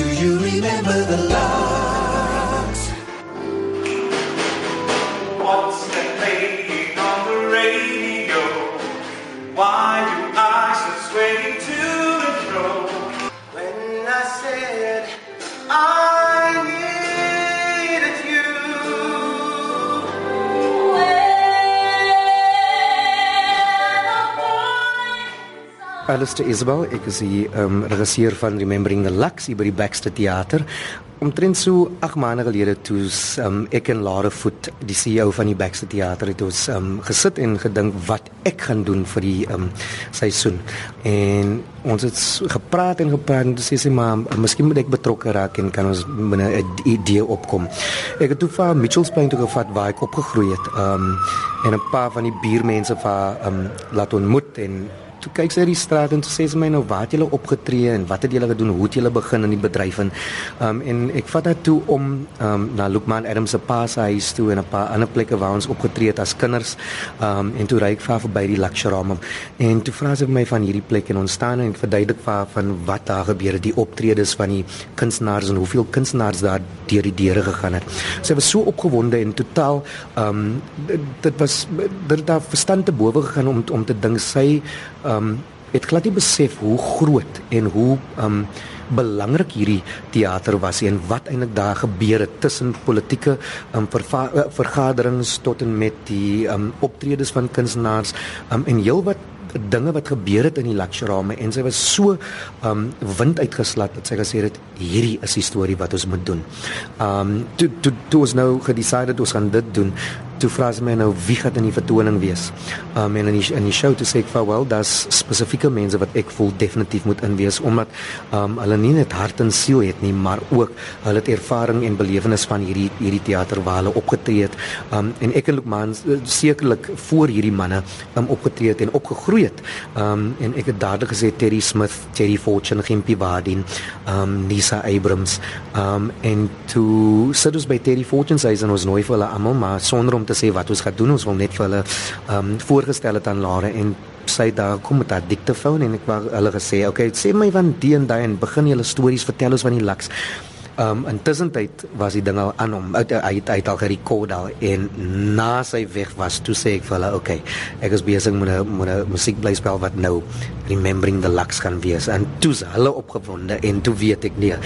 Do you remember the larks? What's that playing on the radio? Why Alistair Isabel, ek is die um, regisseur van Remembering the Lux hier by die Baxter Theater. Omtrent so 8 maande gelede toe um, ek en Lara Voet, die CEO van die Baxter Theater, het ons um, gesit en gedink wat ek gaan doen vir die um, seisoen. En ons het gepraat en gepraat en sê sy maar miskien moet ek betrokke raak en kan ons met 'n idee opkom. Ek het toe van Mitchells Plain toe gevat waar ek opgegroei het. Um, en 'n paar van die buurmense van um, laat ontmoet en toe kyk sy uit die straat en toe sê sy my nou waar het julle opgetree en wat het julle gedoen? Hoe het julle begin in die bedryf? En um, en ek vat haar toe om um, na Lukman Adams se pa se huis toe en 'n paar ander plekke waar ons opgetree het as kinders um, en toe ry ek vir haar verby die Lakshram en toe vra sy vir my van hierdie plek en ons staan en ek verduidelik vir haar van wat daar gebeur het die optredes van die kunstenaars en hoeveel kunstenaars daar deur die deure gegaan het. Sy was so opgewonde en totaal um, dit, was dit daar verstand te bowe gegaan om om te dink sy um het glad nie besef hoe groot en hoe um belangrik hierdie teater was en wat eintlik daar gebeur het tussen politieke um, vergaderings tot en met die um, optredes van kunstenaars um, en heelwat dinge wat gebeur het in die Lakshram en sy was so um wind uitgeslat dat sy gesê het hierdie is die storie wat ons moet doen. Um toe toe toe ons nou gedecide het ons gaan dit doen. Toe vra sy my nou wie gaan in die vertoning wees. Um en in die in die show toe sê ek vir wel daar's spesifieke mense wat ek voel definitief moet inwees omdat um hulle nie net hart en siel het nie, maar ook hulle het ervaring en belewenis van hierdie hierdie teater waar hulle opgetree het. Um en ek en Lukman eh, sekerlik voor hierdie manne um opgetree het en opgegroei het. Um en ek het dadelik gesê Terry Smith, Terry Fortune, Gimpy Wadin, um Nisa Abrams. Um en toe sit ons by Terry Fortune se huis en ons nooi vir hulle almal maar sonder om te sê wat ons gaan doen. Ons wil net vir hulle um voorgestel het aan Lara en sy daar kom met haar diktefoon en ek wou hulle gesê, "Oké, okay, sê my van die en daai en begin julle stories vertel ons van die laks." Um intussen tyd was die ding al aan hom. Uit hy het, het al gerekord al en na sy weg was, toe sê ek vir hulle, "Oké, okay, ek is besig met 'n met 'n musiekblyspel wat nou Remembering the Lux gaan wees." En toe is hulle opgewonde en toe weet ek nee,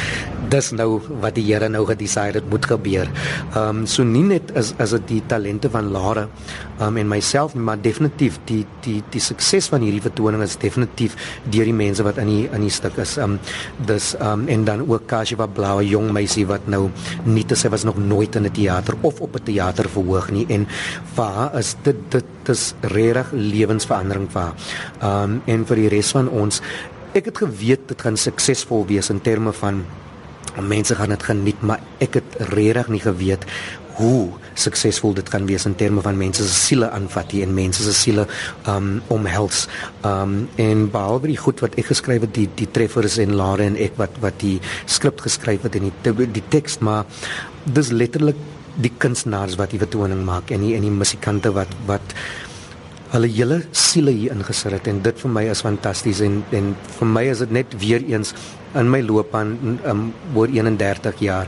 dis nou wat die Here nou gedecide het moet gebeur. Um so nie net is is dit die talente van Lara um en myself nie, maar definitief die die die sukses van hierdie vertoning is definitief deur die mense wat in die in die stuk is. Um dis um en dan ook Kashiva Blauwe jong meisie wat nou nie te sy was nog nooit in 'n teater of op 'n teater verhoog nie en vir haar is dit dit is regtig lewensverandering vir haar. Um en vir die res van ons ek het geweet dit gaan suksesvol wees in terme van mense gaan dit geniet, maar ek het regtig nie geweet hoe suksesvol dit kan wees in terme van mense se siele aanvat hier en mense se siele um omhels. Um en behalwe die goed wat ek geskryf het, die die treffers en Lara en ek wat wat die skrip geskryf het en die die teks, maar dis letterlik die kunstenaars wat die vertoning maak en die en die musikante wat wat hulle hele siele hier ingesit het en dit vir my is fantasties en en vir my is dit net weer eens in my loopbaan um, oor 31 jaar.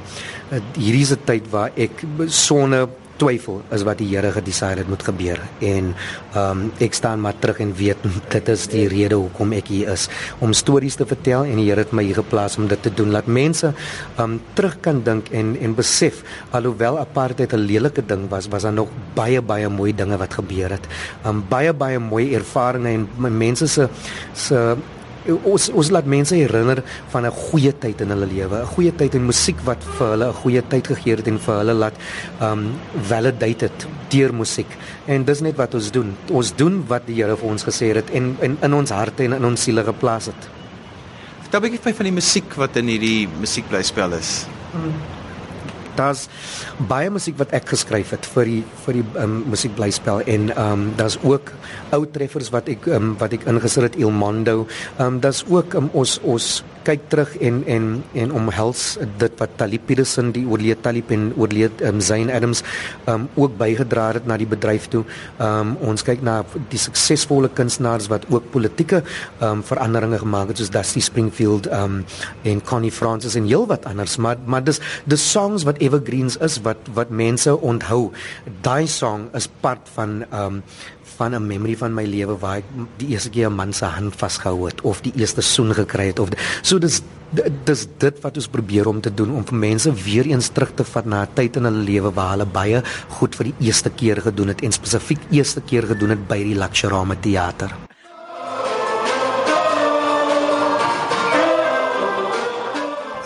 Uh, hierdie is 'n tyd waar ek sonder twyfel is wat die Here gedecide het moet gebeur. En um, ek staan maar terug en weet dit is die rede hoekom ek hier is om stories te vertel en die Here het my hier geplaas om dit te doen. Laat mense um, terug kan dink en en besef alhoewel apartheid 'n lelike ding was was daar nog baie baie mooi dinge wat gebeur het. Um, baie baie mooi ervarings en mense se se ons ons laat mense herinner van 'n goeie tyd in hulle lewe, 'n goeie tyd en musiek wat vir hulle 'n goeie tyd gegee het en vir hulle laat um validate dit deur musiek. En dis net wat ons doen. Ons doen wat die Here vir ons gesê het en, en in ons harte en in ons siele geplaas het. Vertel 'n bietjie van die musiek wat in hierdie musiekblyspel is. Daar's baie musiek wat ek geskryf het vir die vir die um, musiekblyspel en ehm um, daar's ook ou treffers wat ek um, wat ek ingesit het Il Mondo. Ehm um, daar's ook um, ons ons kyk terug en en en omhels dit wat Talib Peterson die oorlede Talib en oorlede um, Zayn Adams um ook bygedra het na die bedryf toe. Um ons kyk na die suksesvolle kunstenaars wat ook politieke um veranderinge gemaak het soos Dusty Springfield um en Connie Francis en heelwat anders, maar maar dis the songs wat evergreens is wat wat mense onthou. Daai song is part van um van 'n memory van my lewe waar ek die eerste keer 'n man se hand vasgehou het of die eerste soen gekry het of so dis dis dit wat ons probeer om te doen om vir mense weer eens terug te vat na 'n tyd in hulle lewe waar hulle baie goed vir die eerste keer gedoen het en spesifiek eerste keer gedoen het by die Lakshorama teater.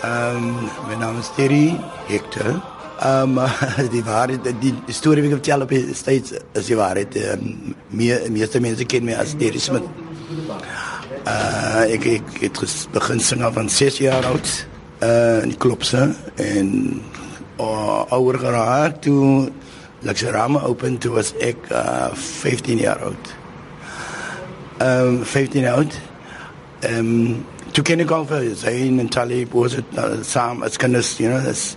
Ehm um, my naam is Terry Hector. Ehm um, die waarheid die, storie wat ek vertel op die steeds is die waarheid. Ehm um, meer meeste mense ken my as Terry Smith. Uh ek ek het begin sing van 6 jaar oud. Uh in die klubse en uh, ouer geraak toe Luxorama open toe was ek uh 15 jaar oud. Ehm um, 15 jaar oud. Ehm um, toe ken ek al vir Zayn en Talib was dit uh, saam as kinders, you know, as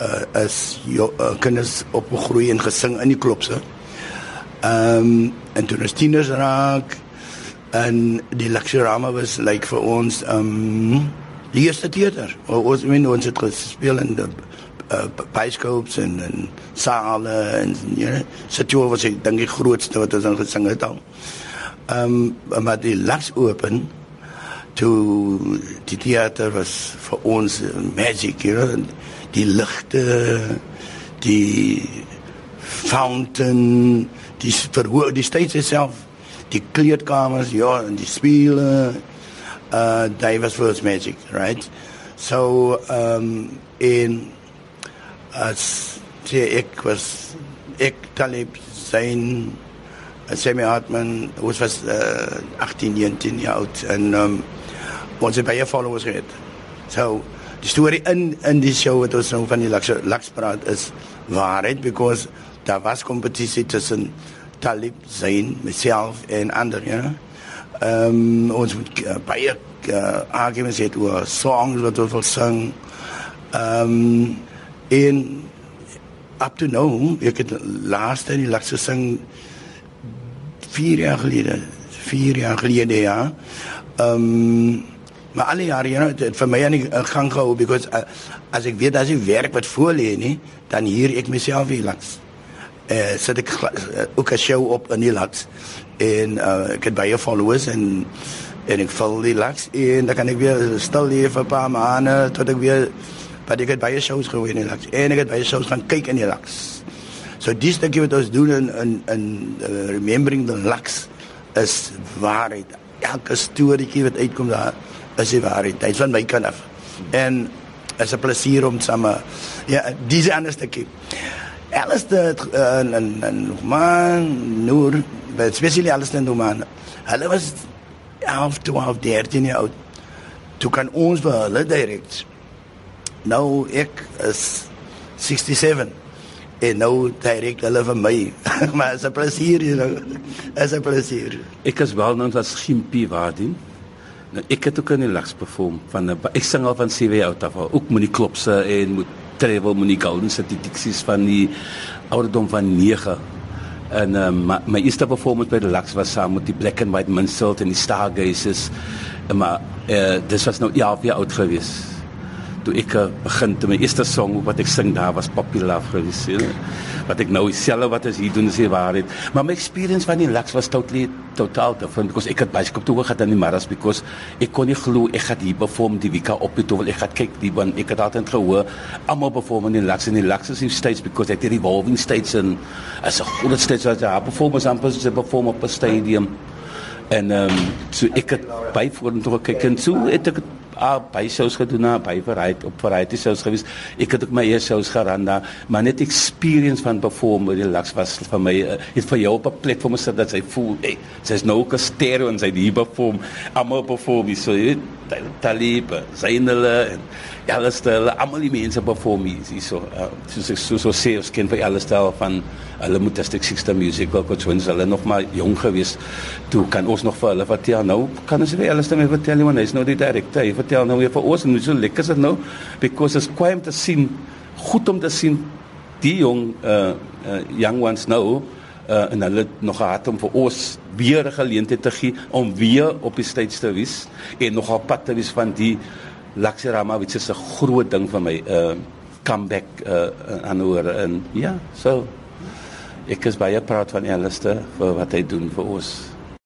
uh, as jou uh, kinders opgegroei en gesing in die klopse. Ehm um, en toe ons tieners raak en die Luxorama was like vir ons um, die eerste teater. Ons weet ons het gespeel in die uh, bioscopes en en sale en ja, you know, Satyo was ek dink die grootste wat ons dan gesing het al. Um, maar die Lux open toe die teater was vir ons magic, you know die ligte die fountain die verhoog die stage self die kleedkamers ja en die spele uh they was us magic right? So um in as sê ek was ek Talib sein Sammy Hartman was was uh, 18 19 jaar oud en um ons het baie followers gehad. So die storie in in die show wat ons nou van die Lux Lux praat is waarheid because daar was kompetisie tussen Talib Zain, myself en ander, ja. Ehm um, ons moet uh, baie uh, arguments het oor songs wat ons wil sing. Ehm um, in up to now, ek het laaste die Lux sing 4 jaar gelede, 4 jaar gelede ja. Ehm um, Maar alle jare ja, het vir my aan die gang gehou because uh, as ek weet as ek werk wat voor lê nie, dan hier ek myself hier langs. Eh uh, sit ek uh, ook 'n show op in die langs en uh, ek het baie followers en en ek val die langs en dan kan ek weer stil vir 'n paar maande tot ek weer wat ek het baie shows gehou in die langs en ek het baie shows gaan kyk in die langs. So dis wat ons doen in in in uh, remembering the lux is waarheid. Elke storieetjie wat uitkom daar is die waarheid. Dit van my kant af. En is 'n plesier om saam ja, dis anders te kyk. Alles dit en en en man nur, but especially alles dan man. Hulle was 11, 12, 13 jaar oud. Toe kan ons vir hulle direk. Nou ek is 67 en nou direk hulle vir my. maar is 'n plesier, you know. Is 'n plesier. Ek is wel nou as Gimpie Wadin. Nou, ek het ook in die lags perform van ek sing al van CW out af ook met die klopse en moet travel met die golden statistics van die ouderdom van 9 en um, my, my eerste performance by die lags was saam met die black and white minstrel en die stargazers. En maar uh, dis was nou 11 jaar oud geweest toe ek uh, begin te my eerste song wat ek sing daar was Poppy Love gewees ja. wat ek nou self wat as hier doen is die waarheid maar my experience van die Lux was totally totaal different because ek het skop toe gehad aan die Maras because ek kon nie glo ek gaan hier perform die week op die toe ek gaan kyk die want ek het altyd gehoor almal perform in die Lux en die Lux is in states because ek het die evolving states en as 'n groot states wat daar performance amper se perform op 'n stadium en ehm um, so ek het baie vorentoe gekyk en so het ek uh, by shows gedoen na by variety op variety shows gewees. Ek het ook my eie shows geran daar, maar net experience van perform met die Lux was vir my uh, het vir jou op 'n plek vir my sit dat sy voel, hey, sy's nou ook 'n stereo en sy die perform, almal perform so jy weet Talib, Zainele en Alistair, hulle almal die mense perform hier hierso. Uh, soos ek so so sê, ons ken vir Alistair van hulle moet District 60 musical coach wens hulle nog maar jong gewees. Toe kan ons nog vir hulle vertel nou kan ons vir Alistair mee vertel want hy's nou die direkteur. Hy vertel nou weer vir ons en so lekker is dit nou because it's quite te sien goed om te sien die jong uh, uh young ones nou uh, en hulle nog gehad om vir ons weer geleentheid te gee om weer op die stage te wees en nog op pad te wees van die Laksirama wat is 'n groot ding vir my uh comeback uh aan oor en ja so ek is baie proud van Alistair vir wat hy doen vir ons